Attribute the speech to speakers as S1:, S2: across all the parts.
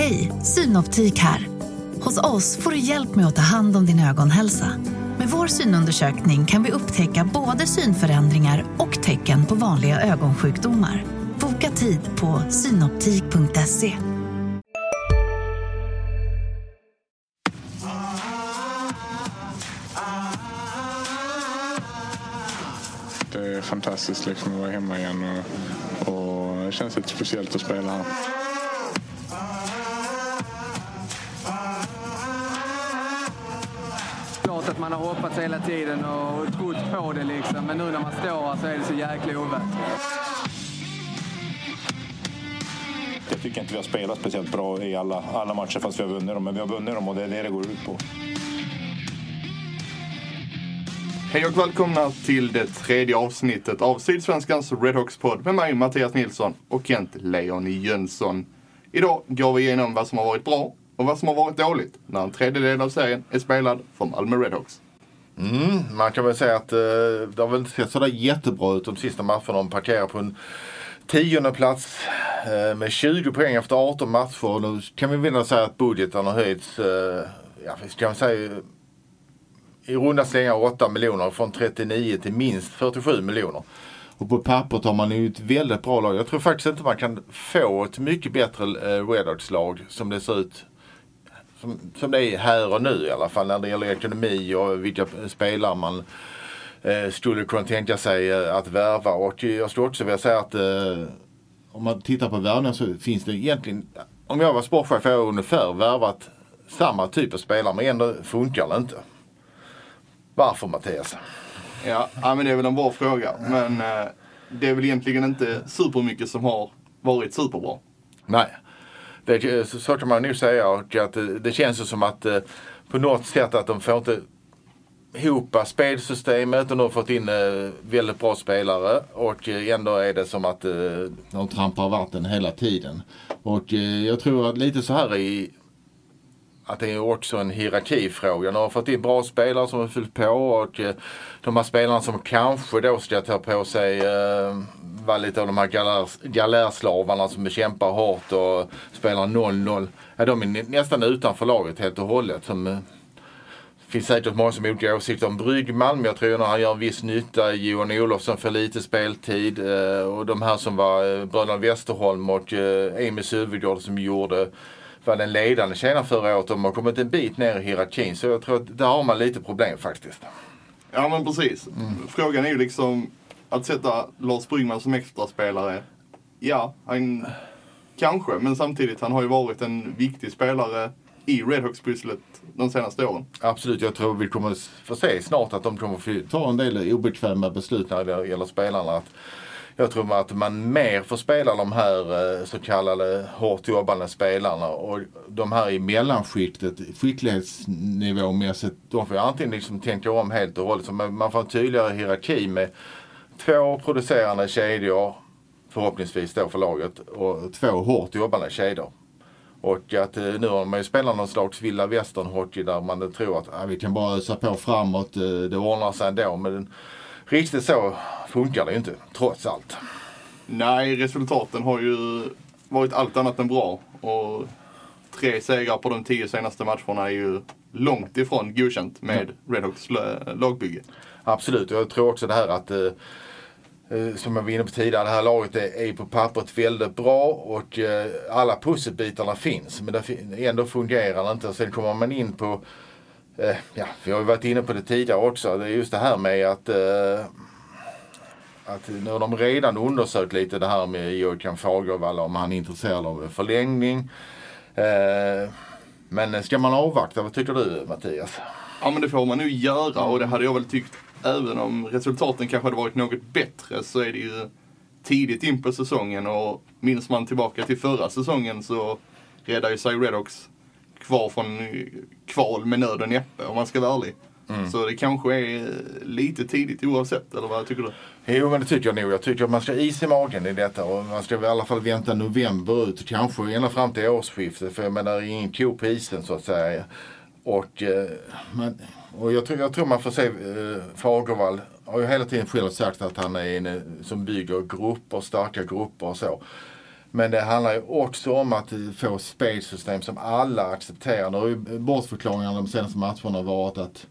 S1: Hej, Synoptik här. Hos oss får du hjälp med att ta hand om din ögonhälsa. Med vår synundersökning kan vi upptäcka både synförändringar och tecken på vanliga ögonsjukdomar. Boka tid på synoptik.se.
S2: Det är fantastiskt liksom att vara hemma igen och, och det känns lite speciellt att spela här.
S3: Klart att man har hoppats hela tiden och trott på det liksom. Men nu när man står här så är det så jäkla ovärt.
S4: Jag tycker inte vi har spelat speciellt bra i alla, alla matcher fast vi har vunnit dem. Men vi har vunnit dem och det är det det går ut på.
S5: Hej och välkomna till det tredje avsnittet av Sydsvenskans Redhawks-podd med mig Mattias Nilsson och Kent Leon Jönsson. Idag går vi igenom vad som har varit bra och vad som har varit dåligt när en tredjedel av serien är spelad för Malmö Redhawks.
S6: Mm, man kan väl säga att eh, det har väl inte sett sådär jättebra ut de sista matcherna. De parkerar på en tionde plats eh, med 20 poäng efter 18 matcher. Nu kan vi väl säga att budgeten har höjts, eh, ja, vi kan säga i runda slängar 8 miljoner från 39 till minst 47 miljoner. Och på pappret har man ju ett väldigt bra lag. Jag tror faktiskt inte man kan få ett mycket bättre eh, Redhawks-lag som det ser ut som, som det är här och nu i alla fall när det gäller ekonomi och vilka spelare man eh, skulle kunna tänka sig eh, att värva. Och jag skulle också vilja säga att eh, om man tittar på värvningar så finns det egentligen, om jag var sportchef jag har ungefär värvat samma typ av spelare men ändå funkar det inte. Varför Mattias?
S5: Ja, ja men det är väl en bra fråga. Men eh, det är väl egentligen inte supermycket som har varit superbra.
S6: Nej. Det, så, så kan man nog säga och att det, det känns ju som att eh, på något sätt att de får inte ihop spelsystemet och de har fått in eh, väldigt bra spelare och ändå är det som att de trampar vatten hela tiden. Och jag tror att lite så här i att det är också en hierarkifråga. De har fått in bra spelare som har fyllt på och eh, de här spelarna som kanske då ska ta på sig eh, vara lite av de här galärs, galärslavarna som bekämpar hårt och spelar 0-0. Ja, de är nästan utanför laget helt och hållet. Som, eh, finns säkert många som har olika åsikter om Bryggman, men jag tror att han gör en viss nytta. Johan Olofsson får lite speltid. Eh, och de här som var bröderna Westerholm och Emil Sylvegård som gjorde var den ledande tjänaren förra året. De har kommit en bit ner i hierarkin. Så jag tror att där har man lite problem faktiskt.
S5: Ja men precis. Frågan är ju liksom att sätta Lars Bryggman som extraspelare. Ja, han kanske. Men samtidigt, han har ju varit en viktig spelare i Redhawks-pusslet de senaste åren.
S6: Absolut, jag tror vi kommer få se snart att de kommer få ta en del obekväma beslut när det gäller spelarna. Att jag tror att man mer får spela de här eh, så kallade hårt jobbande spelarna och de här i mellanskiktet, skicklighetsnivåmässigt, de får ju antingen liksom tänka om helt och hållet. Så man får en tydligare hierarki med två producerande kedjor, förhoppningsvis då för laget, och två hårt jobbande kedjor. Och att eh, nu har man ju spelat någon slags vilda västern hockey där man tror att ah, vi kan bara ösa på framåt, eh, det ordnar sig ändå. Men riktigt så funkar det ju inte, trots allt.
S5: Nej, resultaten har ju varit allt annat än bra. Och tre segrar på de tio senaste matcherna är ju långt ifrån godkänt med Redhawks l- lagbygge.
S6: Absolut, och jag tror också det här att eh, eh, som jag var inne på tidigare, det här laget är, på pappret väldigt bra och eh, alla pusselbitarna finns. Men det ändå fungerar det inte. Och sen kommer man in på, ja, vi har ju varit inne på det tidigare också, det är just det här med att att nu har de redan undersökt lite det här med Joakim Fagervall om han är intresserad av en förlängning. Eh, men ska man avvakta, vad tycker du Mattias?
S5: Ja men det får man nu göra och det hade jag väl tyckt även om resultaten kanske hade varit något bättre så är det ju tidigt in på säsongen och minns man tillbaka till förra säsongen så räddar ju sig Redhawks kvar från eh, kval med nöd och näppe om man ska vara ärlig. Så det kanske är lite tidigt oavsett, eller vad tycker du?
S6: Jo men det tycker jag nog. Jag tycker att man ska ha is i magen i detta och man ska i alla fall vänta november ut. Kanske ända fram till årsskiftet. För jag menar det är ingen ko på isen så att säga. Och, eh, men, och jag, tror, jag tror man får se eh, Fagervall har ju hela tiden själv sagt att han är en eh, som bygger grupper, starka grupper och så. Men det handlar ju också om att få spelsystem som alla accepterar. Det har ju bortförklaringarna de senaste matcherna varit att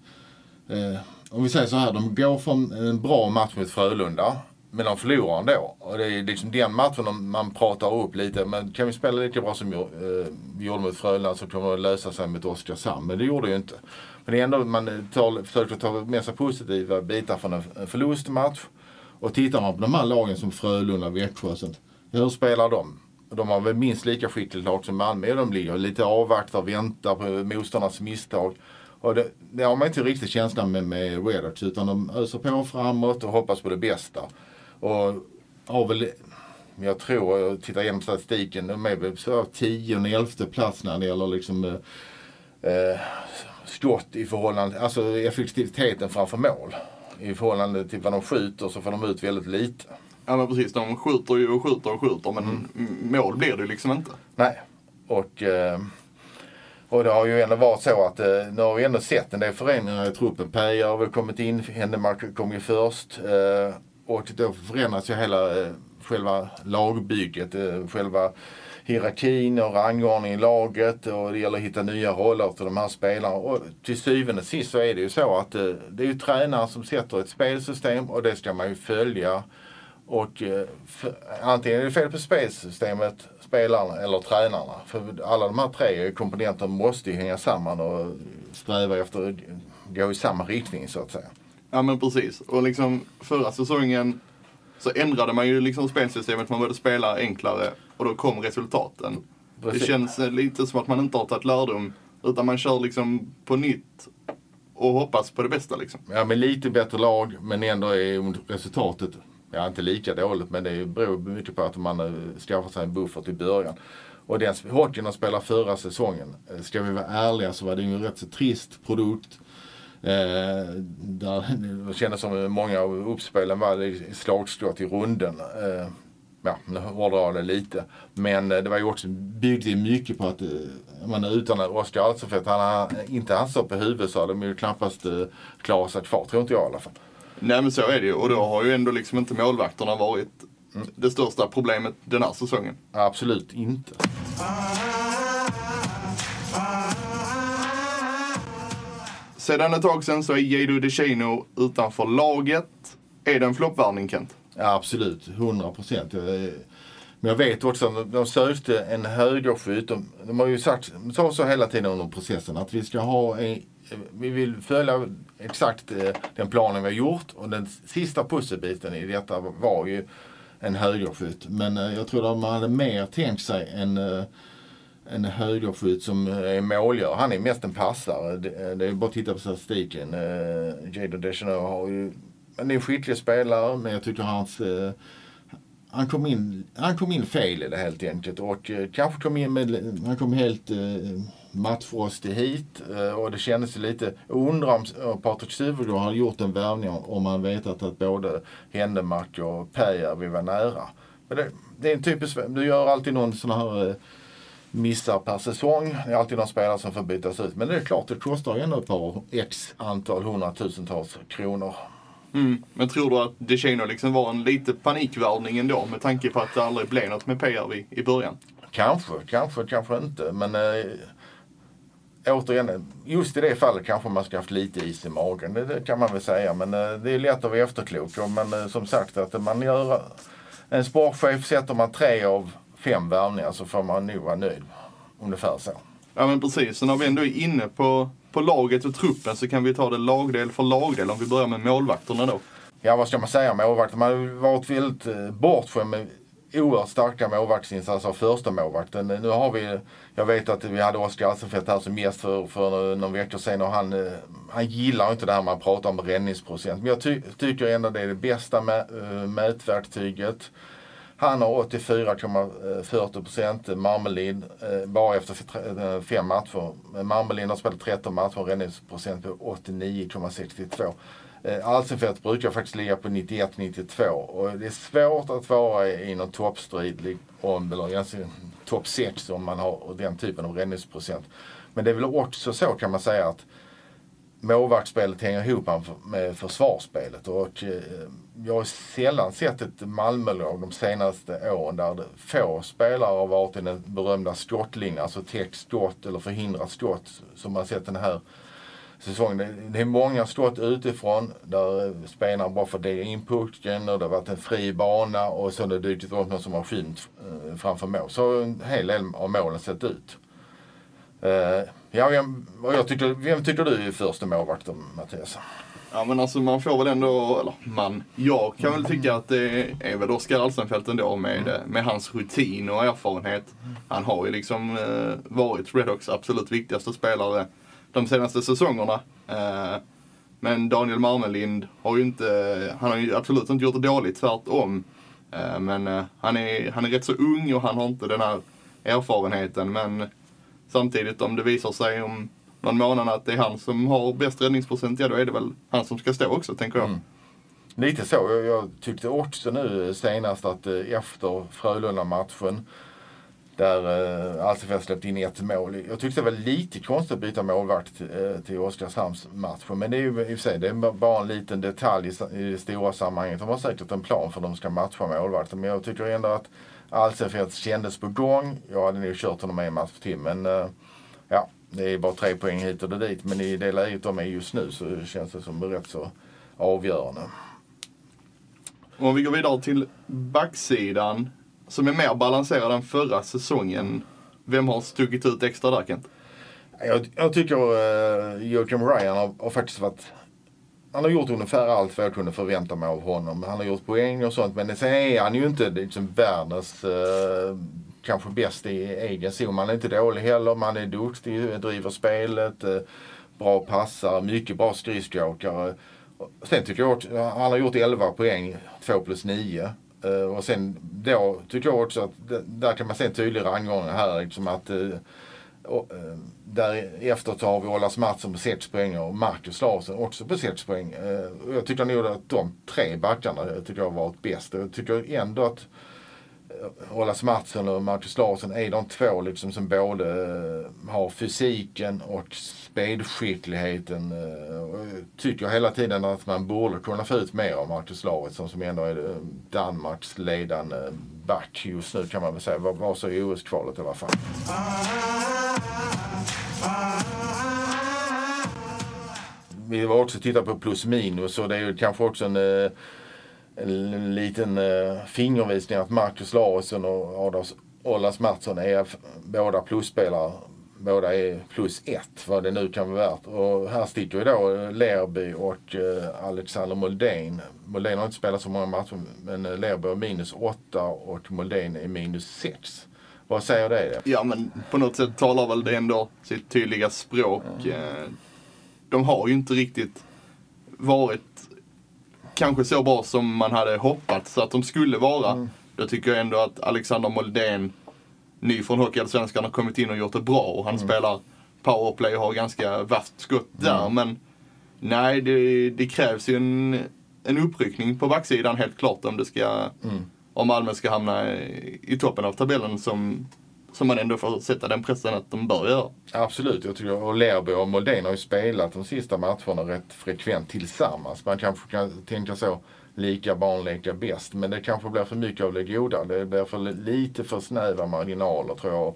S6: eh, om vi säger så här, de går från en bra match mot Frölunda. Men de förlorar ändå. Och det är liksom den matchen man pratar upp lite. Men kan vi spela lika bra som vi eh, gjorde mot Frölunda så kommer det lösa sig mot Oskarshamn. Men det gjorde det ju inte. Men det är ändå man tar, försöker ta med sig positiva bitar från en förlustmatch. Och tittar man på de här lagen som Frölunda, Växjö och sånt. Hur spelar de? De har väl minst lika skickligt lag som Malmö. De ligger lite avvaktar, väntar på motståndarnas misstag. Och det, det har man inte riktigt känslan med, med Redarts utan de öser på framåt och hoppas på det bästa. Och har väl, jag tror, jag tittar igenom statistiken, de är väl så tionde, elfte plats när det gäller liksom eh, skott i förhållande, alltså effektiviteten framför mål. I förhållande till vad de skjuter så får de ut väldigt lite.
S5: Ja men precis, de skjuter ju och skjuter och skjuter men mm. mål blir det liksom inte.
S6: Nej. Och, eh, och det har ju ändå varit så att eh, nu har vi ändå sett en del förändringar i truppen. Peja har väl kommit in, Händemark kom ju först. Eh, och då förändras ju hela eh, själva lagbygget, eh, själva hierarkin och rangordningen i laget och det gäller att hitta nya roller till de här spelarna. Och till syvende och sist så är det ju så att eh, det är ju tränaren som sätter ett spelsystem och det ska man ju följa. Och eh, för, antingen är det fel på spelsystemet, spelarna eller tränarna. För alla de här tre komponenterna måste ju hänga samman och sträva efter att gå i samma riktning så att säga.
S5: Ja men precis. Och liksom förra säsongen så ändrade man ju liksom spelsystemet. Man började spela enklare och då kom resultaten. Precis. Det känns lite som att man inte har tagit lärdom. Utan man kör liksom på nytt och hoppas på det bästa liksom.
S6: Ja, med lite bättre lag men ändå är resultatet ja, inte lika dåligt men det beror mycket på att man eh, skaffar sig en buffert i början. Och den hockeyn de spelade förra säsongen, eh, ska vi vara ärliga så var det ju en rätt så trist produkt. Eh, där, det kändes som många av uppspelen var slagskott i runden. Eh, ja, nu hårdrar jag det lite. Men eh, det var ju också, byggde mycket på att, man utan Oskar Alsefelt, han inte han stått på huvudet så hade de ju knappast klarat sig kvar, tror inte jag i alla fall.
S5: Nej men så är det ju och då har ju ändå liksom inte målvakterna varit mm. det största problemet den här säsongen.
S6: Absolut inte.
S5: Sedan ett tag sedan så är Jado DeCino utanför laget. Är det en floppvärvning Kent?
S6: Ja, absolut, 100 procent. Men jag vet också att de sökte en högerskytt. De, de har ju sagt, sa så hela tiden under processen att vi ska ha en, vi vill följa exakt eh, den planen vi har gjort och den sista pusselbiten i detta var ju en högerskytt. Men eh, jag tror att man hade mer tänkt sig en eh, en högerskytt som är målgörare. Han är mest en passare. Det, är bara att titta på statistiken. Uh, Jado Deschanel har ju, han är en skicklig spelare men jag tycker hans han kom, in, han kom in fel i det helt enkelt och kanske kom in med, han kom helt matchfrostig hit uh, och det kändes lite, undrar om uh, Patrik Stuvergård har gjort en värvning om han vetat att både Händemark och Peja vill vara nära. Men det, det är en typisk, du gör alltid någon sån här missar per säsong. Det är alltid någon spelare som får bytas ut. Men det är klart, det kostar ju ändå ett par x antal hundratusentals kronor.
S5: Mm. Men tror du att DeChino liksom var en lite panikvärvning ändå med tanke på att det aldrig blev något med PRV i början?
S6: Kanske, kanske, kanske inte. Men äh, återigen, just i det fallet kanske man ska haft lite is i magen. Det, det kan man väl säga. Men äh, det är lätt att vara efterklok. Men äh, som sagt, att man gör en sportchef sätter man tre av fem värvningar så får man nog vara nöjd. Ungefär så.
S5: Ja men precis. Så när vi ändå är inne på, på laget och truppen så kan vi ta det lagdel för lagdel om vi börjar med målvakterna då.
S6: Ja vad ska man säga om målvakter? Man har varit väldigt eh, bortskämd med oerhört starka målvaktsinsatser av alltså första målvakten. Nu har vi, jag vet att vi hade Oskar Alsenfelt här som gäst för, för någon vecka sedan och han, eh, han gillar inte det här man pratar om räddningsprocent. Men jag ty tycker ändå det är det bästa mä, eh, mätverktyget. Han har 84,40 procent. Eh, Marmelin bara efter fem matcher. Marmelin har spelat 13 matcher och räddningsprocent på 89,62. Eh, Alsenfelt brukar faktiskt ligga på 91-92 och det är svårt att vara i någon toppstrid om, eller egentligen topp 6 om man har den typen av räddningsprocent. Men det är väl också så kan man säga att målvaktsspelet hänger ihop med försvarsspelet. Och eh, jag har sällan sett ett Malmölag de senaste åren där få spelare har varit i den berömda skottlinjen, alltså täckt skott eller förhindrat skott som man sett den här säsongen. Det är många skott utifrån där spelarna bara får dela in pucken och det har varit en fri bana och så har det dykt upp någon som har skymt eh, framför mål. Så en hel del av målen sett ut. Uh, ja, vem, jag tycker, vem tycker du är första målvakt Mattias?
S5: Ja men alltså man får väl ändå, eller man, jag kan väl tycka att det är väl Oskar Alsenfelt ändå med, eh, med hans rutin och erfarenhet. Han har ju liksom eh, varit Redhawks absolut viktigaste spelare de senaste säsongerna. Eh, men Daniel Marmelind har ju inte, han har ju absolut inte gjort det dåligt, tvärtom. Eh, men eh, han, är, han är rätt så ung och han har inte den här erfarenheten. Men samtidigt om det visar sig om någon månad att det är han som har bäst räddningsprocent, ja då är det väl han som ska stå också tänker jag. Mm.
S6: Lite så. Jag, jag, tyckte också nu senast att efter Frölunda-matchen där eh, Alsefelt släppte in ett mål. Jag tyckte det var lite konstigt att byta målvakt till, eh, till Men det är ju i och för sig det är bara en liten detalj i, i det stora sammanhanget. De har säkert en plan för hur de ska matcha målvakten. Men jag tycker ändå att Alsefelt kändes på gång. Jag hade nog kört honom en match till. Men eh, ja, det är bara tre poäng hit och dit. Men i det läget de är just nu så känns det som rätt så avgörande.
S5: Om vi går vidare till backsidan som är mer balanserad än förra säsongen. Vem har stuckit ut extra där Kent?
S6: Jag, jag tycker uh, Joakim Ryan har, har, faktiskt varit han har gjort ungefär allt vad jag kunde förvänta mig av honom. Han har gjort poäng och sånt men sen är han ju inte liksom världens uh, kanske bäst i egen zon. Han är inte dålig heller, man är duktig, driver spelet, uh, bra passar, mycket bra skridskoåkare. Sen tycker jag att han har gjort 11 poäng, 2 plus 9. Uh, och sen då tycker jag också att det, där kan man se en tydlig rangordning här. Liksom att, uh, och, eh, uh, därefter så har vi Olas Mattsson på 6 poäng och Marcus Larsson också på 6 poäng. Uh, jag tycker nog att de tre backarna tycker jag har varit bäst. Jag tycker ändå att Olas Mattsson och Marcus Larsson är de två liksom som både eh, har fysiken och spelskickligheten. Eh, Jag tycker hela tiden att man borde kunna få ut mer av Marcus Larsson som ändå är eh, Danmarks ledande back just nu kan man väl säga. Var så i OS-kvalet i alla fall. Vi har också tittat på plus minus och det är ju kanske också en, en liten fingervisning att Marcus Larsson och Adas Ollas Mattsson är båda plusspelare båda är plus ett, vad det nu kan vara värt. Och här sticker ju då Lerby och uh, Alexander Moldén. Moldén har inte spelat så många matcher, men uh, Lerby är minus åtta och Moldén är minus sex. Vad säger det?
S5: Ja, men på något sätt talar väl det ändå sitt tydliga språk. Mm. De har ju inte riktigt varit kanske så bra som man hade hoppats att de skulle vara. Mm. Då tycker jag ändå att Alexander Moldén ny från Hockeyallsvenskan har kommit in och gjort det bra och han mm. spelar powerplay och har ganska vasst skott där. Mm. Men nej, det, det, krävs ju en, en uppryckning på backsidan helt klart om det ska mm. om Malmö ska hamna i, i toppen av tabellen som, som man ändå får sätta den pressen att de bör göra.
S6: Absolut, jag tycker och Lerby och Moldén har ju spelat de sista matcherna rätt frekvent tillsammans. Man kanske kan tänka så lika barn leka bäst. Men det kanske blir för mycket av det goda. Det blir för lite för snäva marginaler tror jag.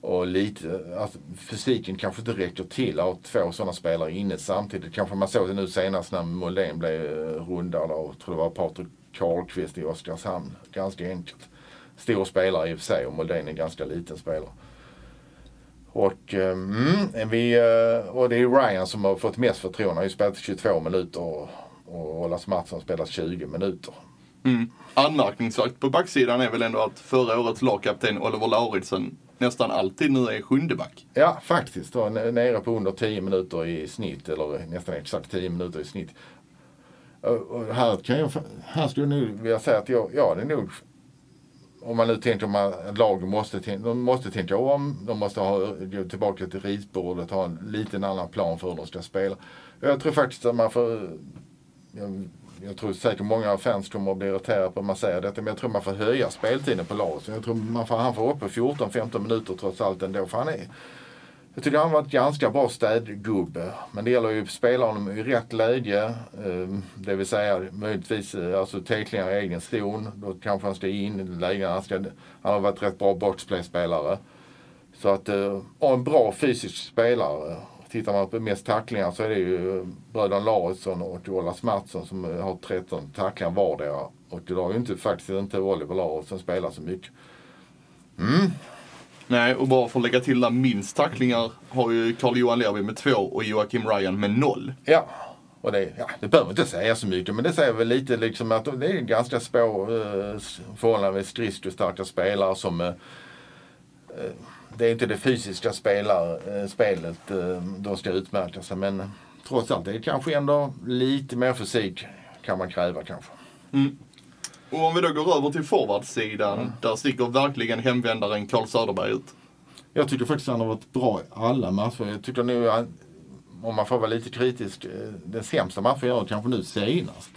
S6: Och lite, alltså, fysiken kanske inte räcker till att ha två sådana spelare inne samtidigt. Kanske man såg det nu senast när Molén blev eh, rundad av, tror det var Patrik Karlqvist i Oskarshamn. Ganska enkelt. Stor spelare i och för sig och Moldén är en ganska liten spelare. Och, mm, vi, eh, och det är Ryan som har fått mest förtroende. Han har ju spelat 22 minuter och Olas Mattsson spelat 20 minuter.
S5: Mm. Anmärkningsvärt på backsidan är väl ändå att förra årets lagkapten Oliver Lauritsen nästan alltid nu är sjunde back.
S6: Ja, faktiskt. Då, nere på under 10 minuter i snitt, eller nästan exakt 10 minuter i snitt. Och här, kan jag, här skulle jag nog vilja säga att jag, ja, det är nog om man nu tänker att lagen måste, de måste tänka om, de måste ha, gå tillbaka till ritbordet, ha en liten annan plan för hur de ska spela. Jag tror faktiskt att man får jag, jag tror säkert många fans kommer att bli irriterade på att man säger detta, men jag tror man får höja speltiden på laget. Jag tror man får, han får upp på 14-15 minuter trots allt ändå. För han är, jag tycker han var ett ganska bra städgubbe. Men det gäller ju att spela honom i rätt läge. Eh, det vill säga möjligtvis eh, alltså tacklingar i egen zon. Då kanske han ska in i lägen. Han, ska, han har varit rätt bra boxplay-spelare. Så att, ha och en bra fysisk spelare. Tittar man på mest tacklingar så är det ju bröderna Larsson och Olas Mattsson som har 13 tacklingar vardera. Och idag har ju inte, faktiskt inte Oliver Larsson spelat så mycket. Mm.
S5: Nej, och bara för att lägga till där minst tacklingar har ju Carl-Johan Lerby med två och Joakim Ryan med noll.
S6: Ja, och det, ja, det behöver inte säga så mycket men det säger väl lite liksom att det är ganska små eh, förhållandevis skridskostarka spelare som eh, eh, det är inte det fysiska spelar, eh, spelet eh, de ska utmärka sig men trots allt det är kanske ändå lite mer fysik kan man kräva kanske.
S5: Och om vi då går över till forwardsidan, där sticker verkligen hemvändaren Carl Söderberg ut.
S6: Jag tycker faktiskt han har varit bra i alla matcher. Jag tycker nu, om man får vara lite kritisk, eh, den sämsta matchen jag kanske nu senast.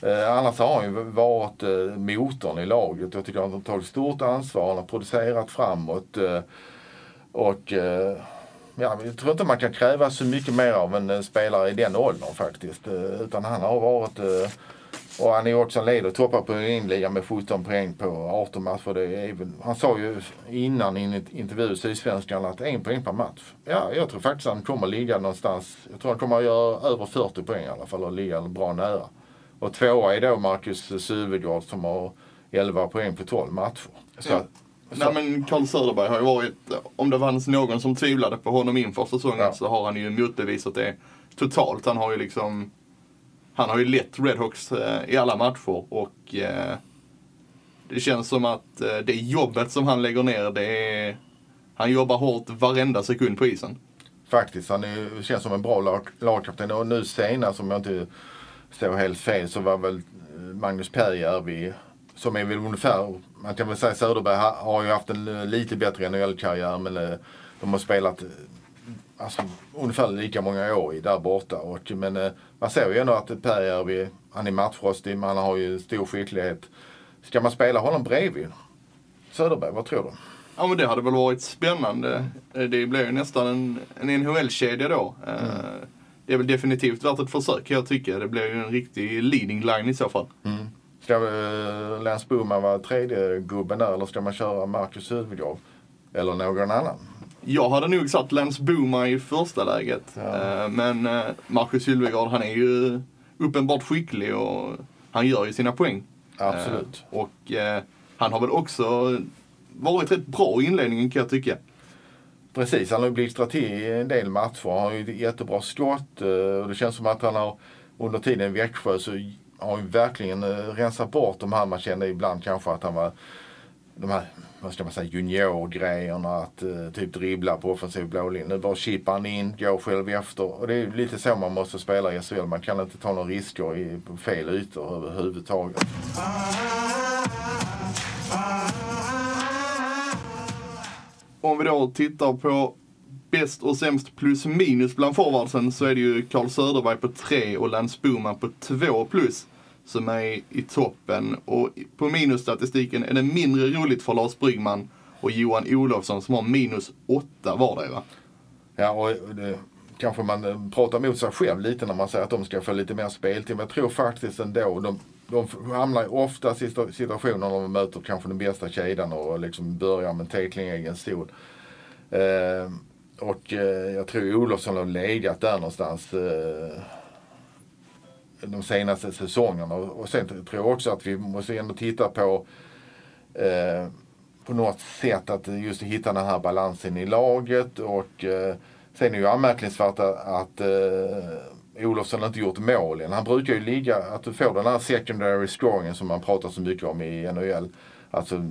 S6: Eh, annars har han ju varit eh, motorn i laget. Jag tycker han har tagit stort ansvar, han har producerat framåt. Eh, och eh, ja, jag tror inte man kan kräva så mycket mer av en spelare i den åldern faktiskt. Utan han har varit och han är också en ledare, toppar på ligan med 17 poäng på 18 matcher. Det är väl, han sa ju innan i en intervju i Sydsvenskan att en poäng per match. Ja, jag tror faktiskt han kommer ligga någonstans. Jag tror han kommer att göra över 40 poäng i alla fall och ligga bra nära. Och tvåa är då Marcus Suvegård som har 11 poäng på 12 matcher. Så,
S5: Ja.
S6: så,
S5: Nej men Carl Söderberg har ju varit, om det fanns någon som tvivlade på honom inför säsongen
S6: Ja.
S5: så har han ju motbevisat det totalt. Han har ju liksom, han har ju lett Redhawks eh, i alla matcher och eh, det känns som att eh, det jobbet som han lägger ner, det är, han jobbar hårt varenda sekund på isen.
S6: Faktiskt, han är, känns som en bra lag, lagkapten. Och nu senast, om jag inte står helt fel, så var väl Magnus Pääjärvi, som är väl ungefär, man kan väl säga Söderberg har ju haft en lite bättre NHL-karriär men de har spelat alltså, ungefär lika många år i där borta. Och, men eh, man ser ju ändå att Pääjärvi, han är matchfrostig, men han har ju stor skicklighet. Ska man spela honom bredvid Söderberg, vad tror du?
S5: Ja men det hade väl varit spännande. Eh, Det blir ju nästan en, en NHL-kedja då. Eh, Det är väl definitivt värt ett försök jag tycka. Det blir ju en riktig leading line i så fall.
S6: Ska uh, Lance Boman vara tredje gubben där eller ska man köra Marcus Hufvudgård? Eller någon annan?
S5: Jag hade nog satt Lance Booma i första läget. Eh, Men eh, Marcus Hylvegård han är ju uppenbart skicklig och han gör ju sina poäng.
S6: Absolut.
S5: Eh, Och han har väl också varit rätt bra i inledningen kan jag tycka.
S6: Precis, han har blixtrat till i en del matcher. Han har ju ett jättebra skott och det känns som att han har under tiden i Växjö så har han verkligen rensat bort de här man kände ibland kanske att han var de här, vad ska man säga, juniorgrejerna att eh, typ dribbla på offensiv blålinje. Nu bara chippar han in, går själv efter. Och det är lite så man måste spela i SHL. Man kan inte ta några risker i, på fel ytor överhuvudtaget.
S5: Om vi då tittar på bäst och sämst plus minus bland forwardsen så är det ju Carl Söderberg på 3 och Lance Boman på 2 plus som är i toppen. Och på minusstatistiken är det mindre roligt för Lars Bryggman och Johan Olofsson som har minus 8 vardera.
S6: Ja, och det, kanske man eh, pratar mot sig själv lite när man säger att de ska få lite mer speltid. Men jag tror faktiskt ändå, de, de hamnar ju ofta i situationer när de möter kanske den bästa kedjan och liksom börjar med en tackling i egen stol. Eh, och eh, jag tror Olofsson har legat där någonstans eh, de senaste säsongerna. Och, sen tror jag också att vi måste ändå titta på eh, på något sätt att just hitta den här balansen i laget och eh, sen är det ju anmärkningsvärt att, att eh, Olofsson inte gjort mål än. Han brukar ju ligga, att du får den här secondary scoringen som man pratar så mycket om i NHL. Alltså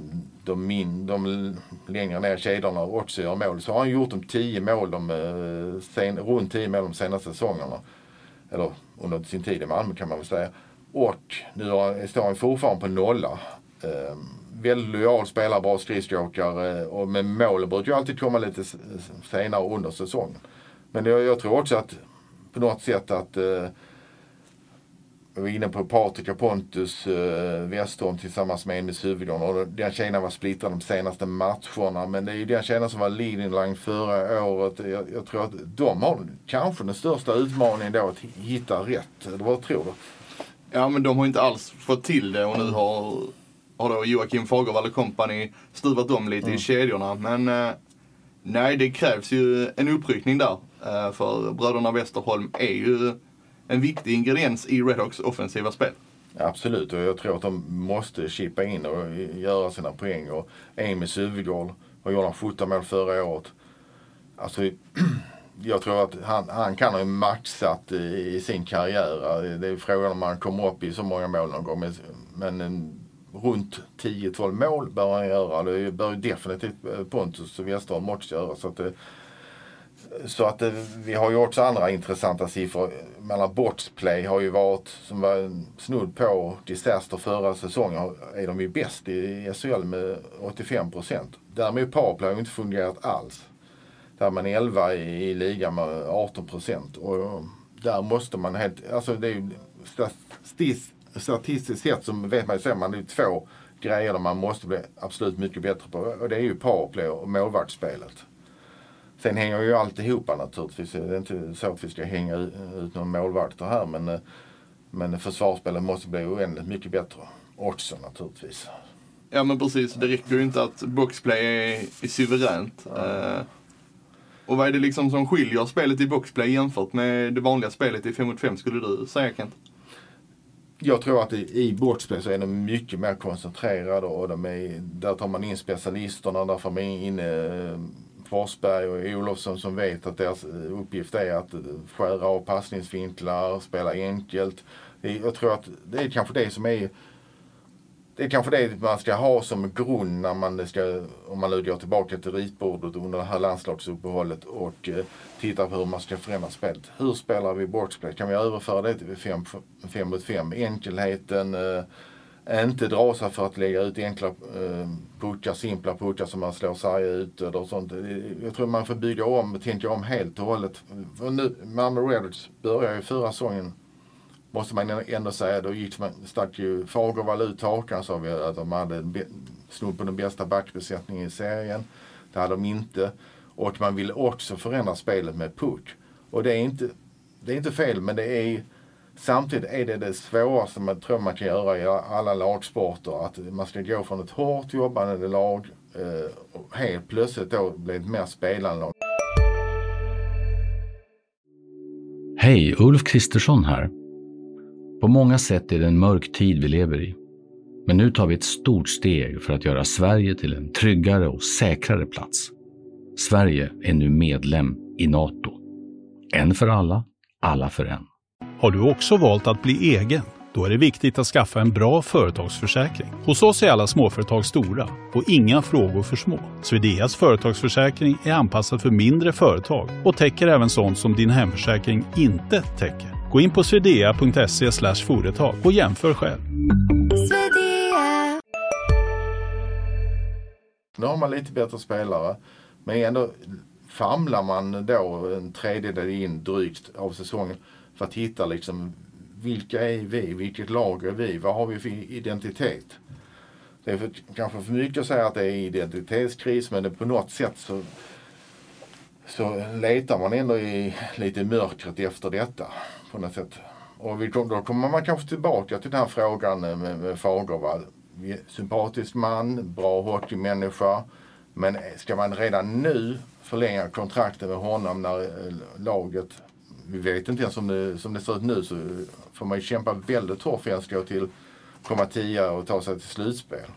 S6: de, min, de längre ner kedjorna också gör mål. Så har han gjort de 10 mål, de, eh, sen, runt 10 mål de senaste säsongerna. Eller under sin tid i Malmö kan man väl säga. Och nu står han fortfarande på nolla. Eh, väldigt lojal spelare, bra skridskoåkare. Eh, och Men målen brukar ju alltid komma lite senare under säsongen. Men jag, jag tror också att på något sätt att eh, jag var inne på Patrik och Pontus eh, Westholm tillsammans med Emil Huvudgård. Och den tjejerna var splittrade de senaste matcherna. Men det är ju den tjejerna som var leading line förra året. Jag, jag, tror att de har kanske den största utmaningen då att hitta rätt. Eller vad tror du?
S5: Ja, men de har inte alls fått till det och nu har, har då Joakim Fagervall och company stuvat om lite mm. i kedjorna. Men eh, nej, det krävs ju en uppryckning där. Eh, för bröderna Westerholm är ju en viktig ingrediens i Redhawks offensiva spel.
S6: Absolut, och jag tror att de måste chippa in och göra sina poäng. Och Emil Suvegård har gjort 17 mål förra året. Alltså, jag tror att han, han kan ha maxat i, i sin karriär. Det är frågan om han kommer upp i så många mål någon gång. Men, men eh, runt 10-12 mål bör han göra. Det bör definitivt Pontus Westerholm också göra. Så att det, så att det, vi har ju också andra intressanta siffror. Mellan boxplay har ju varit, som var snudd på disaster förra säsongen, är de ju bäst i SHL med 85 procent. Däremot powerplay har ju inte fungerat alls. Där är man 11 i, i ligan med 18 procent. Och där måste man helt, alltså det är ju statistiskt, statistiskt sett så vet man ju så, man det är två grejer där man måste bli absolut mycket bättre på. Och det är ju powerplay och målvaktsspelet. Sen hänger ju alltihopa naturligtvis. Det är inte så att vi ska hänga ut några målvakter här men, eh, men försvarsspelet måste bli oändligt mycket bättre också naturligtvis.
S5: Ja men precis, det räcker ju inte att boxplay är, är suveränt. Ja. Uh, och vad är det liksom som skiljer spelet i boxplay jämfört med det vanliga spelet i 5 mot 5 skulle du säga Kent?
S6: Jag tror att i, i boxplay så är de mycket mer koncentrerade och de är, där tar man in specialisterna, där får man in eh, Forsberg och Olofsson som vet att deras eh, uppgift är att eh, skära av passningsvinklar, spela enkelt. Jag tror att det är kanske det som är det är kanske det man ska ha som grund när man ska, om man nu går tillbaka till ritbordet under det här landslagsuppehållet och eh, tittar på hur man ska förändra spelet. Hur spelar vi boxplay? Kan vi överföra det till 5 mot 5? Enkelheten, eh, inte dra sig för att lägga ut enkla eh, puckar, simpla puckar som man slår sarg ut eller sånt. Jag tror man får bygga om, tänka om helt och hållet. För nu, Malmö Redhawks började ju förra säsongen, måste man ändå säga, då gick man, stack ju Fagervall ut hakan sa vi att de hade snudd på den bästa backbesättningen i serien. Det hade de inte. Och man ville också förändra spelet med puck. Och det är inte, det är inte fel men det är Samtidigt är det det svåraste man tror man kan göra i alla lagsporter. Att man ska gå från ett hårt jobbande lag eh, och helt plötsligt då bli ett mer spelande lag.
S7: Hej, Ulf Kristersson här. På många sätt är det en mörk tid vi lever i. Men nu tar vi ett stort steg för att göra Sverige till en tryggare och säkrare plats. Sverige är nu medlem i Nato. En för alla, alla för en.
S8: Har du också valt att bli egen? Då är det viktigt att skaffa en bra företagsförsäkring. Hos oss är alla småföretag stora och inga frågor för små. Swedeas företagsförsäkring är anpassad för mindre företag och täcker även sånt som din hemförsäkring inte täcker. Gå in på swedea.se företag och jämför själv.
S6: Nu har man lite bättre spelare, men ändå famlar man då en tredjedel in drygt av säsongen för att hitta liksom vilka är vi? Vilket lag är vi? Vad har vi för identitet? Det är för, kanske för mycket att säga att det är identitetskris men det på något sätt så, så letar man ändå i lite mörkret efter detta. På något sätt. Och vi, då kommer man kanske tillbaka till den här frågan med, med Fagervall. Sympatisk man, bra hockeymänniska. Men ska man redan nu förlänga kontrakten med honom när eh, laget vi vet inte ens som det, som det ser ut nu så får man ju kämpa väldigt hårt för att gå till komma tia och ta sig till slutspel.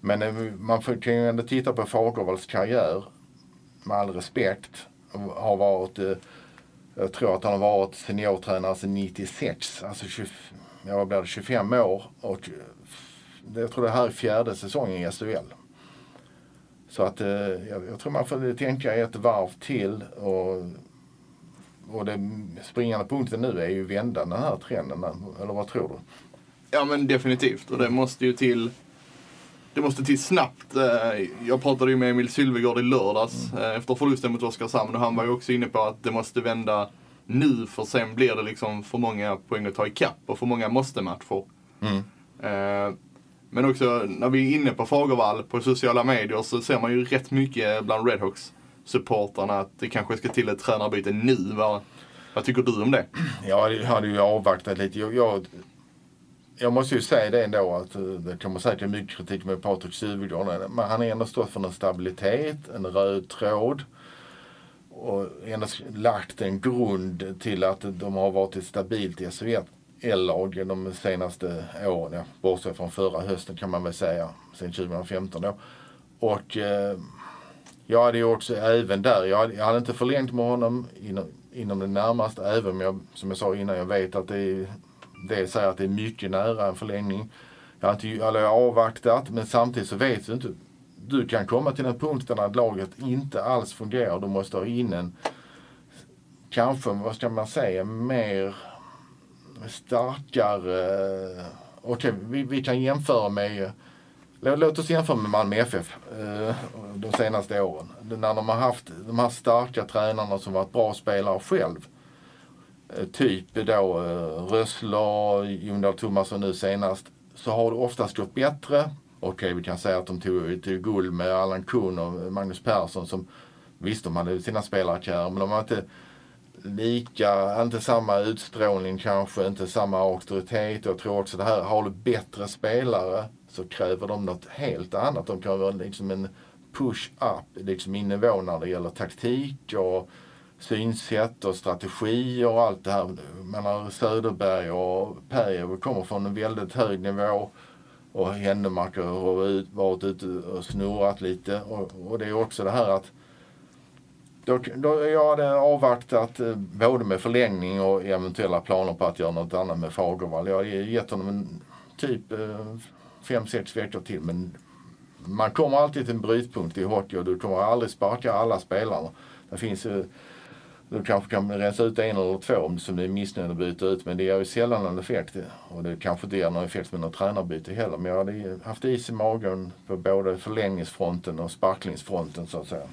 S6: Men eh, man kan ju ändå titta på Fagervalls karriär med all respekt. Har varit, eh, jag tror att han har varit seniortränare sedan 96, alltså 20, jag blir 25 år. Och eh, jag tror det här är fjärde säsongen i SHL. Så att jag, jag tror man får tänka ett varv till och och den springande punkten nu är ju vända den här trenden. Eller vad tror du?
S5: Ja men definitivt. Och det måste ju till det måste till snabbt. Eh, jag pratade ju med Emil Sylvegård i lördags mm. Eh, efter förlusten mot Oskarshamn och han var ju också inne på att det måste vända nu för sen blir det liksom för många poäng att ta ikapp och för många måste-matcher.
S6: Mm.
S5: Eh, men också när vi är inne på Fagervall på sociala medier så ser man ju rätt mycket bland Redhawks supportrarna att det kanske ska till ett tränarbyte nu. Vad, vad tycker du om det?
S6: Jag hade ju avvaktat lite. Jag, jag, jag måste ju säga det ändå att eh, det kommer säkert mycket kritik med Patrik Syvegård, Men han har ändå stått för en stabilitet, en röd tråd. Och ändå lagt en grund till att de har varit ett stabilt SHL-lag de senaste åren. Ja, bortsett från förra hösten kan man väl säga. Sen 2015 då. Och eh, jag hade ju också även där, jag hade, jag hade inte förlängt med honom inom, inom det närmaste. Även om jag, som jag sa innan, jag vet att det är det säger att det är mycket nära en förlängning. Jag har, inte, eller jag har avvaktat men samtidigt så vet du inte. Du kan komma till en punkt där laget inte alls fungerar. Du måste ha in en, kanske, vad ska man säga, mer starkare... Okej, okay, vi, vi kan jämföra med Låt oss jämföra med Malmö FF eh, de senaste åren. När de har haft de här starka tränarna som varit bra spelare själv. Eh, typ då eh, Rössler, Jon Dahl Tomasson nu senast. Så har det oftast gått bättre. Okej, vi kan säga att de tog, tog guld med Allan Kuhn och Magnus Persson som visst, de hade sina spelarkarriärer men de var inte lika, inte samma utstrålning kanske, inte samma auktoritet. Jag tror också det här, har du bättre spelare så kräver de något helt annat. De kräver liksom en push-up liksom i nivå när det gäller taktik och synsätt och strategi och allt det här. menar Söderberg och Perjev kommer från en väldigt hög nivå och Händemark har varit ute och snurrat lite. Och, och det är också det här att då, då jag hade avvaktat eh, både med förlängning och eventuella planer på att göra något annat med Fagervall. Jag hade gett honom en typ eh, fem, sex veckor till. Men man kommer alltid till en brytpunkt i hockey och du kommer aldrig sparka alla spelarna. Det finns ju, du kanske kan rensa ut en eller två som du är missnöjd att byta ut men det ger ju sällan någon effekt. Och det kanske inte ger någon effekt med något tränarbyte heller. Men jag hade haft is i magen på både förlängningsfronten och sparklingsfronten så att säga.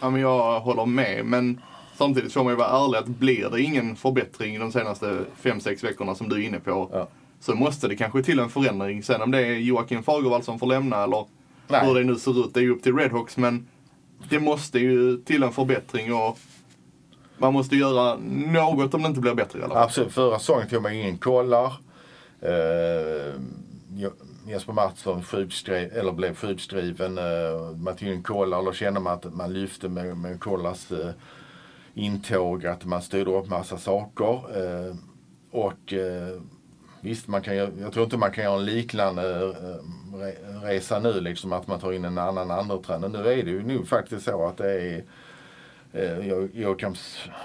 S5: Ja men jag håller med men samtidigt får man ju vara ärlig att blir det ingen förbättring de senaste fem sex veckorna som du är inne på
S6: ja
S5: så måste det kanske till en förändring. Sen om det är Joakim Fagervall som får lämna eller Nej. hur det nu ser ut, det är ju upp till Redhawks. Men det måste ju till en förbättring och man måste göra något om det inte blir bättre i alla fall.
S6: Absolut. Förra säsongen tog man in kollar. Uh, Jesper Mattsson sjukskrev, eller blev sjukskriven. Uh, man tog in kollar, och då kände man att man lyfte med, med kollars uh, intåg, att man styrde upp massa saker. Uh, och Visst, man kan, jag tror inte man kan göra en liknande eh, resa nu, liksom att man tar in en annan andretränare. Nu är det ju nog faktiskt så att det är eh, Joakim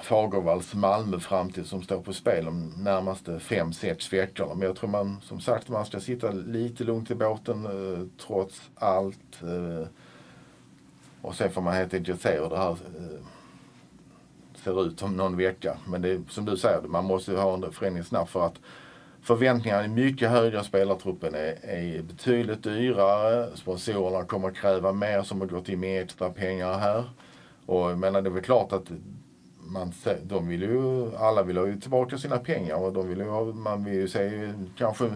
S6: Fagervalls Malmö framtid som står på spel de närmaste fem, sex veckorna. Men jag tror man, som sagt, man ska sitta lite lugnt i båten eh, trots allt. Och sen får man helt enkelt se hur det här ser ut om någon vecka. Men det som du säger, man måste ha en förändring snabbt för att Förväntningarna är mycket högre. Spelartruppen är, är betydligt dyrare. Sponsorerna kommer att kräva mer som har gått in med extra pengar här. Och jag menar, det är väl klart att man, de vill ju, alla vill ha tillbaka sina pengar och de vill ju man vill ju se kanske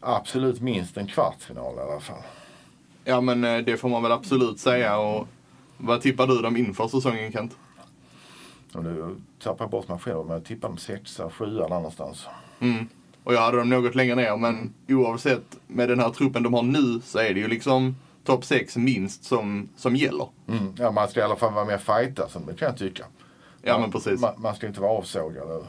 S6: absolut minst en kvartsfinal i alla fall.
S5: Ja men eh, det får man väl absolut säga. Och vad tippar du dem inför säsongen Kent?
S6: Nu tappar jag bort mig själv men jag tippar dem sexa, sjua där någonstans.
S5: Mm. Och jag hade dem något längre ner men oavsett med den här truppen de har nu så är det ju liksom topp 6 minst som, som gäller.
S6: Mm. Ja, man ska i alla fall vara mer fighta, som det kan jag tycka.
S5: Ja, man, men precis.
S6: Man, man, ska inte vara avsågad.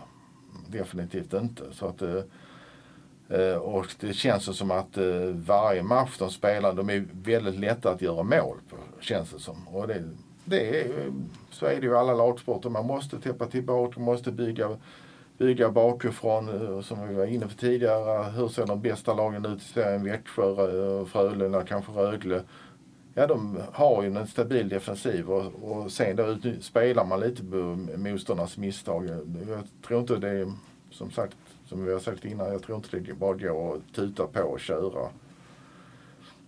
S6: Definitivt inte. Så att, eh, och det känns som att eh, varje match de spelar, de är väldigt lätta att göra mål på, känns det som. Och det, det är, så är det ju i alla lagsporter. Man måste täppa tillbaka, man måste bygga bygga bakifrån, eh, som vi var inne på tidigare. Hur ser de bästa lagen ut i serien? Växjö, Frölunda, kanske Rögle. Ja, de har ju en stabil defensiv och, och sen då spelar man lite på motståndarnas misstag. Jag tror inte det är, som sagt, som vi har sagt innan, jag tror inte det bara går att tuta på och köra.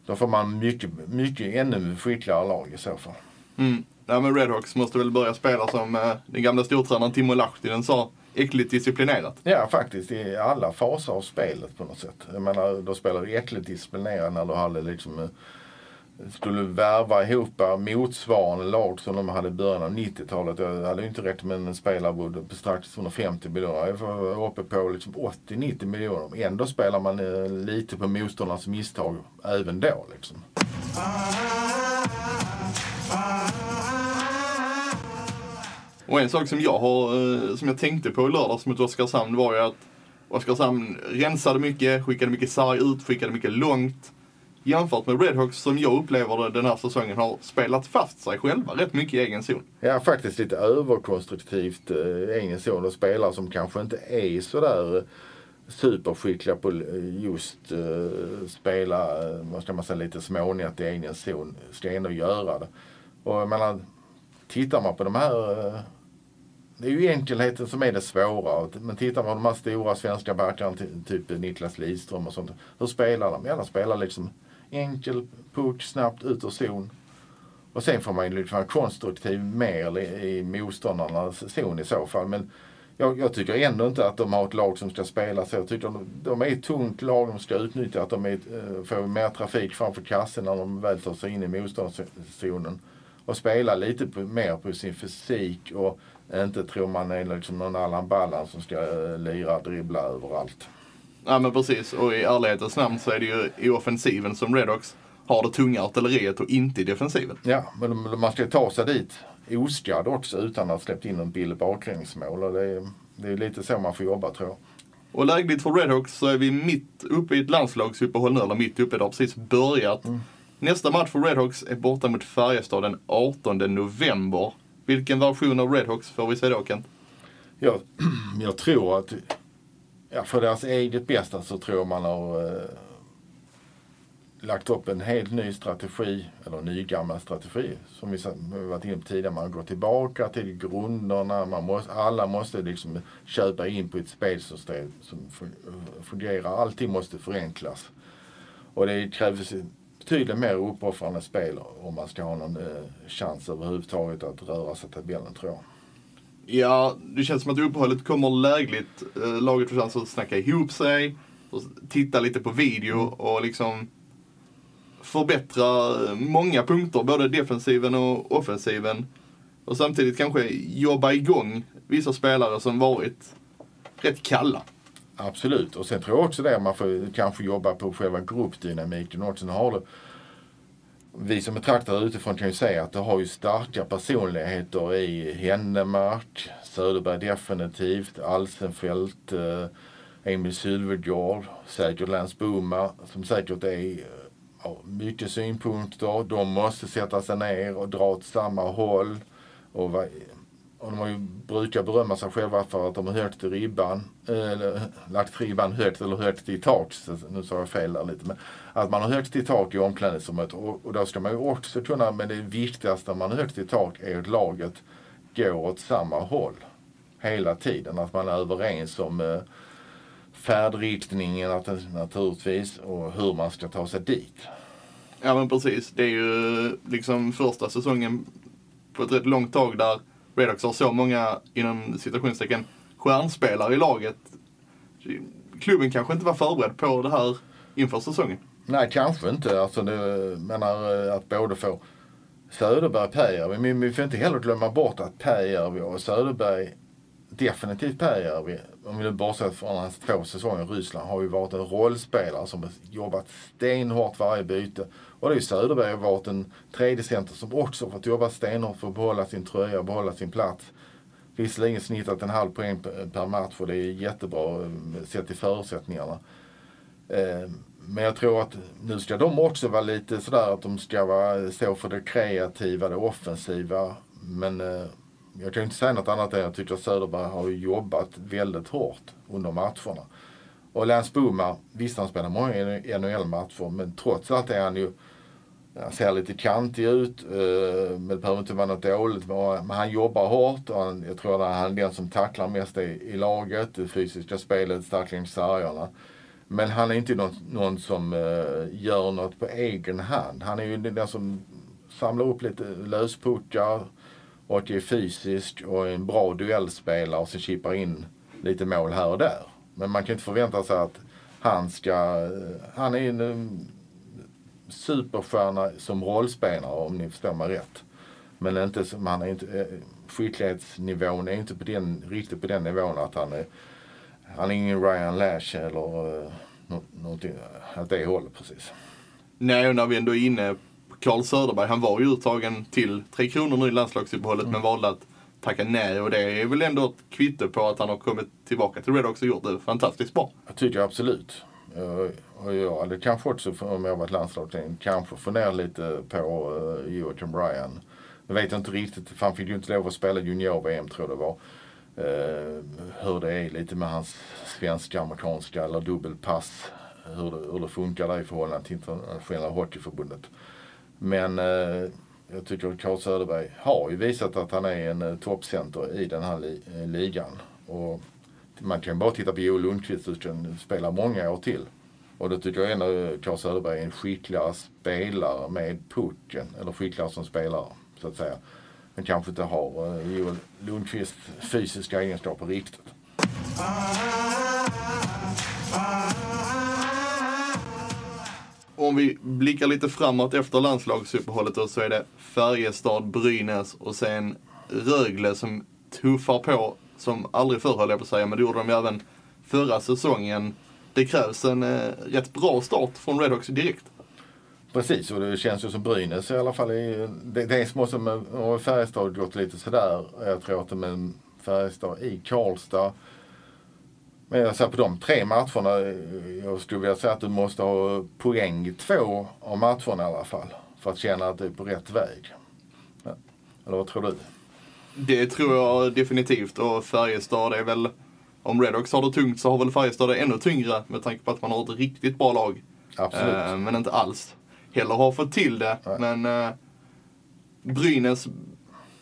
S6: Då får man mycket, mycket ännu skickligare lag i så fall.
S5: Mm. Ja, men Redhawks måste väl börja spela som eh, den gamla stortränaren Timo Lahtinen sa äckligt disciplinerat.
S6: Ja, faktiskt i alla faser av spelet på något sätt. Jag menar, då spelar du äckligt disciplinerat när du hade liksom eh, skulle värva ihop motsvarande lag som de hade i början av 90-talet. Jag hade ju inte räckt med en spelarbudget på strax 150 miljoner. Jag var uppe på liksom 80-90 miljoner. Ändå spelar man eh, lite på motståndarnas misstag även då. Liksom.
S5: Och en sak som jag, har, eh, som jag tänkte på i lördags mot Oskarshamn var ju att Oskarshamn rensade mycket, skickade mycket sarg ut, skickade mycket långt. Jämfört med Redhawks som jag upplever det den här säsongen har spelat fast sig själva rätt mycket i egen zon.
S6: Ja, faktiskt lite överkonstruktivt eh, egen zon och spelare som kanske inte är sådär eh, superskickliga på eh, just eh, spela, vad ska man säga, lite smånigt i egen zon. Ska ändå göra det. Och jag menar, tittar man på de här eh, det är ju enkelheten som är det svåra. Men tittar man på de här stora svenska backarna, typ Niklas Lidström och sånt. Hur spelar de? Ja, de spelar liksom enkel puck, snabbt ut ur zon. Och sen får man ju liksom vara konstruktiv mer i, i motståndarnas zon i så fall. Men jag, jag tycker ändå inte att de har ett lag som ska spela så. Jag tycker de, de är ett tungt lag. De ska utnyttja att de är, eh, får mer trafik framför kassen när de väl tar sig in i motståndarzonen. Och spela lite på, mer på sin fysik och inte tror man är liksom någon Allan Ballan som ska eh, lira dribbla överallt.
S5: Ja men precis, och i ärlighetens namn så är det ju i offensiven som Redhawks har det tunga artilleriet och inte i defensiven.
S6: Ja, men man ska ta sig dit oskadd också utan att ha släppt in en billig bakgrängsmål. Och det, är, det är lite så man får jobba tror jag.
S5: Och lägligt för Redhawks så är vi mitt uppe i ett landslagsuppehåll nu, eller mitt uppe, det har precis börjat. Nästa match för Redhawks är borta mot Färjestad den 18 november. Vilken version av Redhawks får vi se då Kent?
S6: Jag, jag tror att ja, för deras eget bästa så tror jag man har eh, lagt upp en helt ny strategi, eller ny gammal strategi, som vi vi varit inne på tidigare. Man går tillbaka till grunderna. Man måste, alla måste liksom köpa in på ett spelsystem som fungerar. Allting måste förenklas. Och det krävs betydligt mer uppoffrande spel om man ska ha någon eh, chans överhuvudtaget att röra sig tabellen tror jag.
S5: Ja, det känns som att uppehållet kommer lägligt. Eh, Laget får chans att snacka ihop sig, och titta lite på video och liksom förbättra eh, många punkter, både defensiven och offensiven. Och samtidigt kanske jobba igång vissa spelare som varit rätt kalla.
S6: Absolut. Och sen tror jag också det, man får kanske jobba på själva gruppdynamiken också. Nu har det, vi som betraktar utifrån kan ju säga att det har ju starka personligheter i Hennemark, Söderberg definitivt, Alsenfelt, eh, Emil Sylvegård, säkert Lance Booma som säkert är ja, mycket synpunkter. De måste sätta sig ner och dra åt samma håll. Och, och de har ju, brukar berömma sig själva för att de har högt i ribban, eller lagt ribban högt eller högt i tak. Så, nu sa jag fel där lite. Men att man har högt i tak i omklädningsrummet. Och, och då ska man ju också kunna, men det viktigaste när man har högt i tak är att laget går åt samma håll. Hela tiden. Att man är överens om eh, färdriktningen att, naturligtvis och hur man ska ta sig dit.
S5: Ja men precis. Det är ju liksom första säsongen på ett rätt långt tag där Redhawks har så många, inom citationstecken, stjärnspelare i laget. Klubben kanske inte var förberedd på det här inför säsongen.
S6: Nej, kanske inte. Alltså, det, menar eh, att både få Söderberg och Pääjärvi. Men vi får inte heller glömma bort att Pääjärvi och Söderberg, definitivt Pääjärvi, om vi nu bortser från hans två säsonger i Ryssland, har ju varit en rollspelare som har jobbat stenhårt varje byte. Och det är ju Söderberg har varit en tredje center som också fått jobba stenhårt för att behålla sin tröja och behålla sin plats. Visserligen snittat en halv poäng per match och det är jättebra eh, sett till förutsättningarna. Eh, men jag tror att nu ska de också vara lite sådär att de ska vara, eh, stå för det kreativa, det offensiva. Men jag kan inte säga något annat än att jag tycker att Söderberg har jobbat väldigt hårt under matcherna. Och Lance Booma, visst han spelar många NHL-matcher men trots allt är han ju han ser lite kantig ut, eh, men det behöver inte vara något dåligt. Men han jobbar hårt och han, jag tror att han är den som tacklar mest i, i laget. Det fysiska spelet, starkt längs sargerna. Men han är inte någon, någon som eh, gör något på egen hand. Han är ju den som samlar upp lite löspuckar och är fysisk och en bra duellspelare och så chippar in lite mål här och där. Men man kan inte förvänta sig att han ska... Han är en eh, superstjärna som rollspelare om ni förstår mig rätt. Men inte som han är inte, eh, skicklighetsnivån är inte på den, riktigt på den nivån att han är, han är ingen Ryan Lash eller uh, någonting åt det hållet precis.
S5: Nej, och när vi ändå är inne Carl Söderberg. Han var ju uttagen till Tre Kronor nu i landslagsuppehållet
S6: Mm.
S5: men valde att tacka nej. Och det är väl ändå ett kvitto på att han har kommit tillbaka till Red också och gjort det fantastiskt bra.
S6: Jag tycker absolut. Eh, Och jag hade kanske också, om jag varit landslagstränare, kanske funderat lite på uh, Joakim Bryan. Jag vet inte riktigt, för han fick ju inte lov att spela junior-VM tror jag det var. Uh, hur det är lite med hans svenska, amerikanska eller dubbelpass. Hur det, hur det funkar där i förhållande till internationella hockeyförbundet. Men eh, jag tycker att Carl Söderberg har ju visat att han är en eh, toppcenter i den här li eh, ligan. Och man kan bara titta på Joel Lundqvist som kan spela många år till. Och då tycker jag ändå Carl Söderberg är en skickligare spelare med pucken. Eller skickligare som spelare, så att säga. Men kanske inte har Joel Lundqvists fysiska egenskaper riktigt.
S5: Om vi blickar lite framåt efter landslagsuppehållet då, så är det Färjestad, Brynäs och sen Rögle som tuffar på som aldrig förr höll jag på att säga, men det gjorde de ju även förra säsongen. Det krävs en eh, rätt bra start från Redhawks direkt.
S6: Precis, och det känns ju som Brynäs i alla fall. Är, det, det är som också med Färjestad gått lite sådär. Jag tror att det med Färjestad i Karlstad. Men jag säger på de tre matcherna, jag skulle vilja säga att du måste ha poäng i två av matcherna i alla fall. För att känna att du är på rätt väg. Eller vad tror du?
S5: Det tror jag definitivt och Färjestad är väl, om Redhawks har det tungt så har väl Färjestad det ännu tyngre med tanke på att man har ett riktigt bra lag.
S6: Absolut.
S5: Eh, men inte alls heller har fått till det.
S6: Nej.
S5: Men eh, Brynäs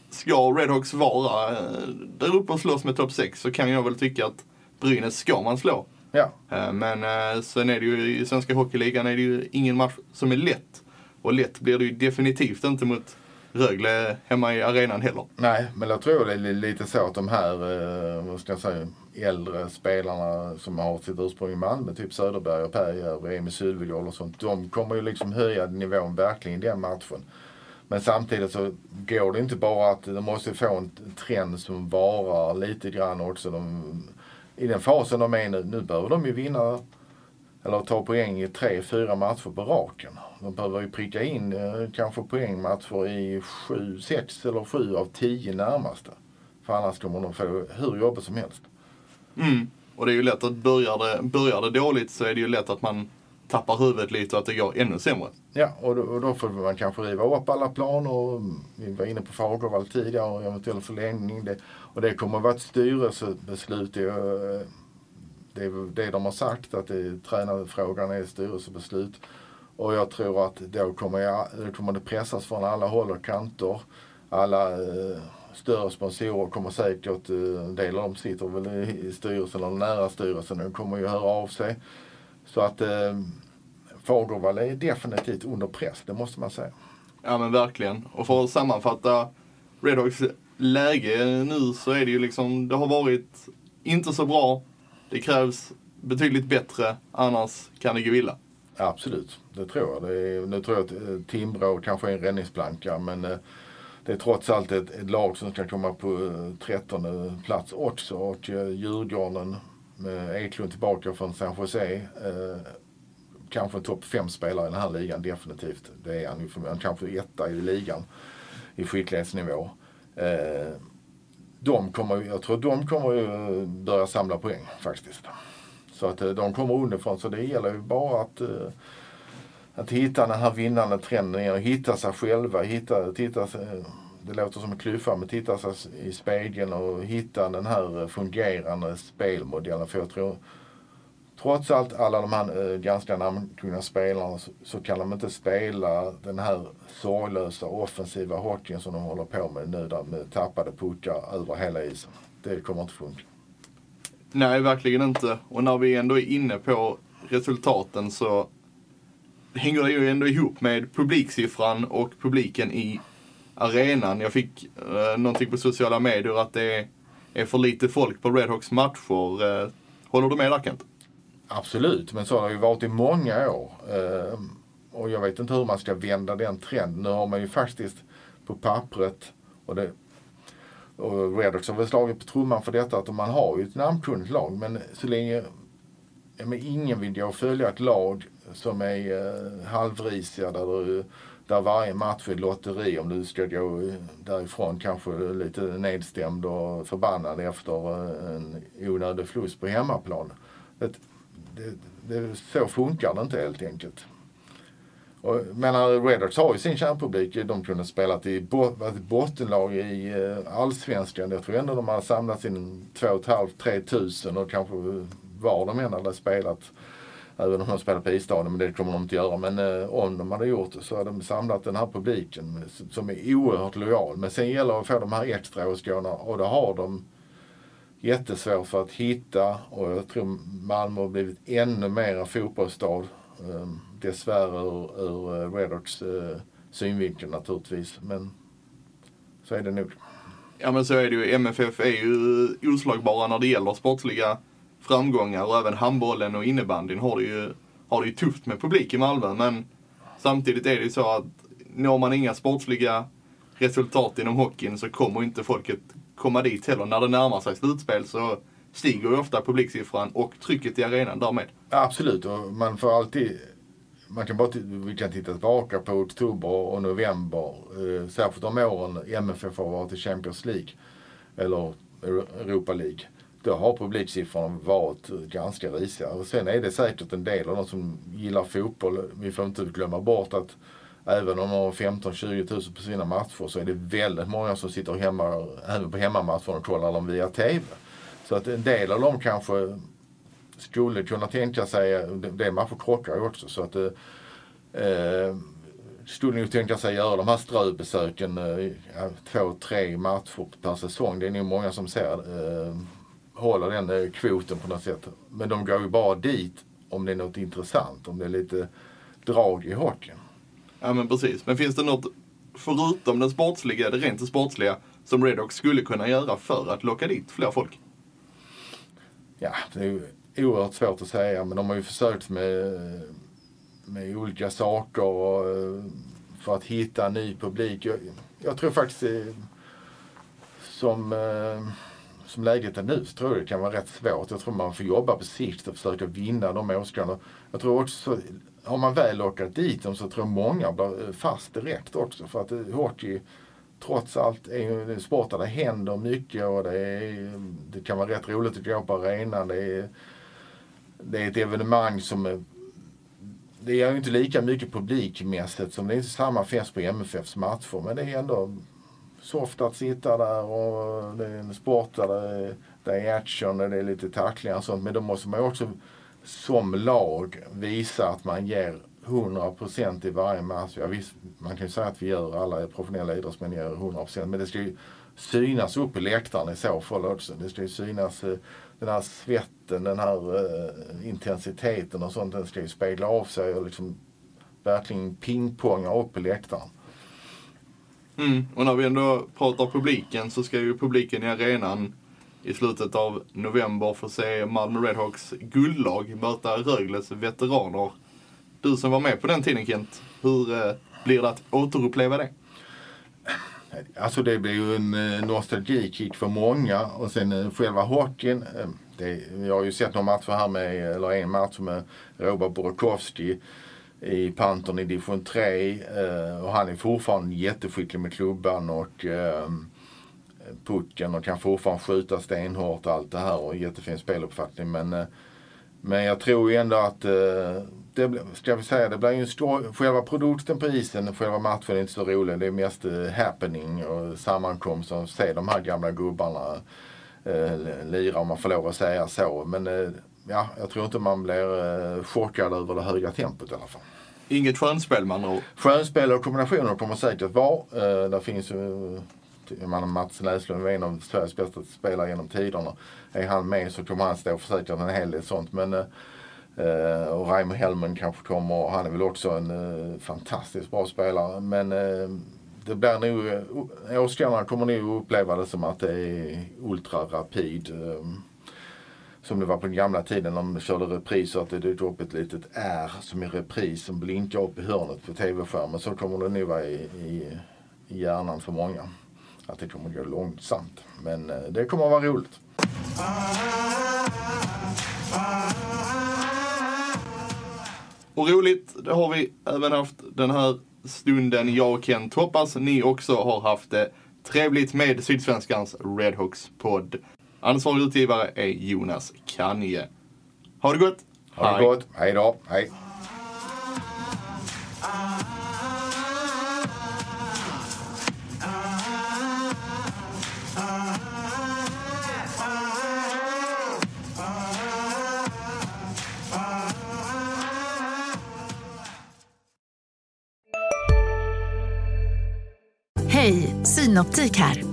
S5: ska Redhawks vara eh, där uppe och slåss med topp 6 så kan jag väl tycka att Brynäs ska man slå.
S6: Ja,
S5: Eh, Men eh, sen är det ju i svenska hockeyligan är det ju ingen match som är lätt. Och lätt blir det ju definitivt inte mot Rögle hemma i arenan heller.
S6: Nej, men jag tror det är li- lite så att de här, eh, vad ska jag säga, äldre spelarna som har sitt ursprung i Malmö, typ Söderberg och Perjärvi, Emil Sylvegård och sånt, de kommer ju liksom höja nivån verkligen i den matchen. Men samtidigt så går det inte bara att de måste få en trend som varar lite grann också. De, i den fasen de är nu, nu behöver de ju vinna eller ta poäng i tre, fyra matcher på raken. De behöver ju pricka in eh, kanske poängmatcher i sju, sex eller sju av tio närmaste. För annars kommer de få hur jobbigt som helst.
S5: Mm. Och det är ju lätt att börjar det, börjar det dåligt så är det ju lätt att man tappar huvudet lite och att det går ännu sämre.
S6: Ja, och då, och då får man kanske riva upp alla planer. Mm, vi var inne på Fagervall tidigare och eventuell förlängning. Det, och det kommer att vara ett styrelsebeslut. Eh, det, det är det de har sagt, att det tränarfrågan är ett styrelsebeslut. Och jag tror att då kommer, jag, då kommer det pressas från alla håll och kanter. Alla eh, större sponsorer kommer säkert, eh, en del av dem sitter väl i, i styrelsen eller nära styrelsen, de kommer ju höra av sig. Så att eh, Fagervall är definitivt under press, det måste man säga.
S5: Ja men verkligen. Och för att sammanfatta Redhawks läge nu så är det ju liksom, det har varit inte så bra. Det krävs betydligt bättre, annars kan det gå illa.
S6: Absolut, det tror jag. Det är, nu tror jag att eh, Timrå kanske är en räddningsplanka men eh, det är trots allt ett, ett lag som ska komma på eh, 13 plats också. Och eh, Djurgården med Eklund tillbaka från San Jose. Eh, kanske en topp fem spelare i den här ligan definitivt. Det är han ju. förmodligen. kanske etta i ligan i skicklighetsnivå. Eh, de kommer, jag tror de kommer ju eh, börja samla poäng faktiskt. Så att eh, de kommer underifrån. Så det gäller ju bara att, att hitta den här vinnande trenden igen. Hitta sig själva. Hitta, hitta det låter som en klyscha men titta sig i spegeln och hitta den här eh, fungerande spelmodellen. För jag tror trots allt alla de här eh, ganska namnkunniga spelarna så, så kan de inte spela den här sorglösa offensiva hockeyn som de håller på med nu där med tappade puckar över hela isen. Det kommer inte funka.
S5: Nej, verkligen inte. Och när vi ändå är inne på resultaten så hänger det ju ändå ihop med publiksiffran och publiken i arenan. Jag fick eh, någonting på sociala medier att det är för lite folk på Redhawks matcher. Eh, håller du med där Kent?
S6: Absolut, men så har det ju varit i många år. Eh, och jag vet inte hur man ska vända den trenden. Nu har man ju faktiskt på pappret och det och Redhawks har väl slagit på trumman för detta att man har ju ett namnkunnigt lag men så länge men ingen vill gå och följa ett lag som är eh, halvrisiga där, det där varje match är lotteri om du ska gå därifrån kanske lite nedstämd och förbannad efter eh, en onödig förlust på hemmaplan. Det, det, det, så funkar det inte helt enkelt. Och, men eh, Redhawks har ju sin kärnpublik. De kunde spela till bottenlag i eh, allsvenskan. Jag tror ändå de har samlat in 2 500-3 000 och kanske var de än hade spelat. Även om de spelar på isstadion, men det kommer de inte göra. Men eh, om de hade gjort det så hade de samlat den här publiken eh, som är oerhört lojal. Men sen gäller det att få de här extra åskådarna och det har de jättesvårt för att hitta. Och jag tror Malmö har blivit ännu mer fotbollsstad. Eh, dessvärre ur, ur eh, Redox eh, synvinkel naturligtvis. Men så är det nog.
S5: Ja men så är det ju. MFF är ju oslagbara när det gäller sportsliga framgångar och även handbollen och innebandyn har det ju, har det ju tufft med publik i Malmö. Men samtidigt är det ju så att når man inga sportsliga resultat inom hockeyn så kommer inte folket komma dit heller. När det närmar sig slutspel så stiger ju ofta publiksiffran och trycket i arenan därmed.
S6: Absolut, och man får alltid man kan bara vi kan titta tillbaka på oktober och november. Eh, särskilt de åren MFF har varit i Champions League eller Europa League då har publiksiffrorna varit ganska risiga. Och sen är det säkert en del av de som gillar fotboll. Vi får inte glömma bort att även om de har 15-20 000 på sina matcher så är det väldigt många som sitter hemma, även på hemmamatcherna och kollar dem via TV. Så att en del av dem kanske skulle kunna tänka sig, det matcher krockar ju också, så att eh, skulle nog tänka sig göra de här ströbesöken, eh, två, tre matcher per säsong. Det är nog många som ser eh, hålla den eh, kvoten på något sätt. Men de går ju bara dit om det är något intressant, om det är lite drag i hockeyn.
S5: Ja men precis. Men finns det något, förutom den sportsliga, det rent sportsliga, som Redhawks skulle kunna göra för att locka dit fler folk?
S6: Ja, det är oerhört svårt att säga, men de har ju försökt med, med olika saker och, eh, för att hitta en ny publik. Jag, jag tror faktiskt som eh, som läget är nu så tror jag det kan vara rätt svårt. Jag tror man får jobba på sikt och försöka vinna de åskarna. Jag tror också, har man väl lockat dit dem så tror jag många blir eh, fast direkt också. För att eh, hockey trots allt är ju en sport där det händer mycket och det, är, det kan vara rätt roligt att gå på arenan. Det är, det är ett evenemang som är, det är ju inte lika mycket publikmässigt som det är inte samma fest på MFFs matcher men det är ändå soft att sitta där och det är en sport där det är, action och det är lite tacklingar och sånt. Men då måste man också som lag visa att man ger 100% i varje match. Ja, visst, man kan ju säga att vi gör, alla professionella idrottsmän ger 100% men det ska ju synas upp i läktaren i så fall också. Det ska ju synas eh, den här svetten, den här eh, intensiteten och sånt. Den ska ju spegla av sig och liksom verkligen pingponga upp i läktaren.
S5: Mm. Och när vi ändå pratar publiken så ska ju publiken i arenan i slutet av november få se Malmö Redhawks guldlag möta Rögles veteraner. Du som var med på den tiden Kent, hur eh, blir det att återuppleva det?
S6: Alltså det blir ju en eh, nostalgikick för många och sen eh, själva hockeyn. Eh, det, jag har ju sett några matcher här med, eller en match med Robert Borkowski i Pantern i division 3. Eh, och han är fortfarande jätteskicklig med klubban och eh, pucken och kan fortfarande skjuta stenhårt och allt det här och jättefin speluppfattning. Men, eh, men jag tror ju ändå att eh, det, ska vi säga, det blir ju en stor, själva produkten på isen, själva matchen är inte så rolig. Det är mest eh, happening och sammankomst och se de här gamla gubbarna eh, lira om man får lov att säga så. Men eh, ja, jag tror inte man blir eh, chockad över det höga tempot i alla fall.
S5: Inget skönspel med andra ord?
S6: Skönspel och kombinationer kommer säkert vara. Eh, där finns ju eh, man, Mats Näslund är en av Sveriges bästa spelare genom tiderna. Är han med så kommer han stå för säkert en hel del sånt. Men, eh, och Raimo Helmen kanske kommer. Han är väl också en eh, fantastiskt bra spelare. Men eh, det blir nog, eh, åskådarna kommer nog uppleva det som att det är ultrarapid. Eh, som det var på den gamla tiden när de körde repriser att det dök upp ett litet R som i repris som blinkar upp i hörnet på tv-skärmen. Så kommer det nog vara i, i, i hjärnan för många. Att det kommer gå långsamt. Men eh, det kommer att vara roligt.
S5: Och roligt, det har vi även haft den här stunden, jag och Kent. Hoppas ni också har haft det trevligt med Sydsvenskans Redhawks podd. Ansvarig utgivare är Jonas Kanje. Ha det gott!
S6: Ha det gott, hej då, hej.
S1: Hej, Synoptik här.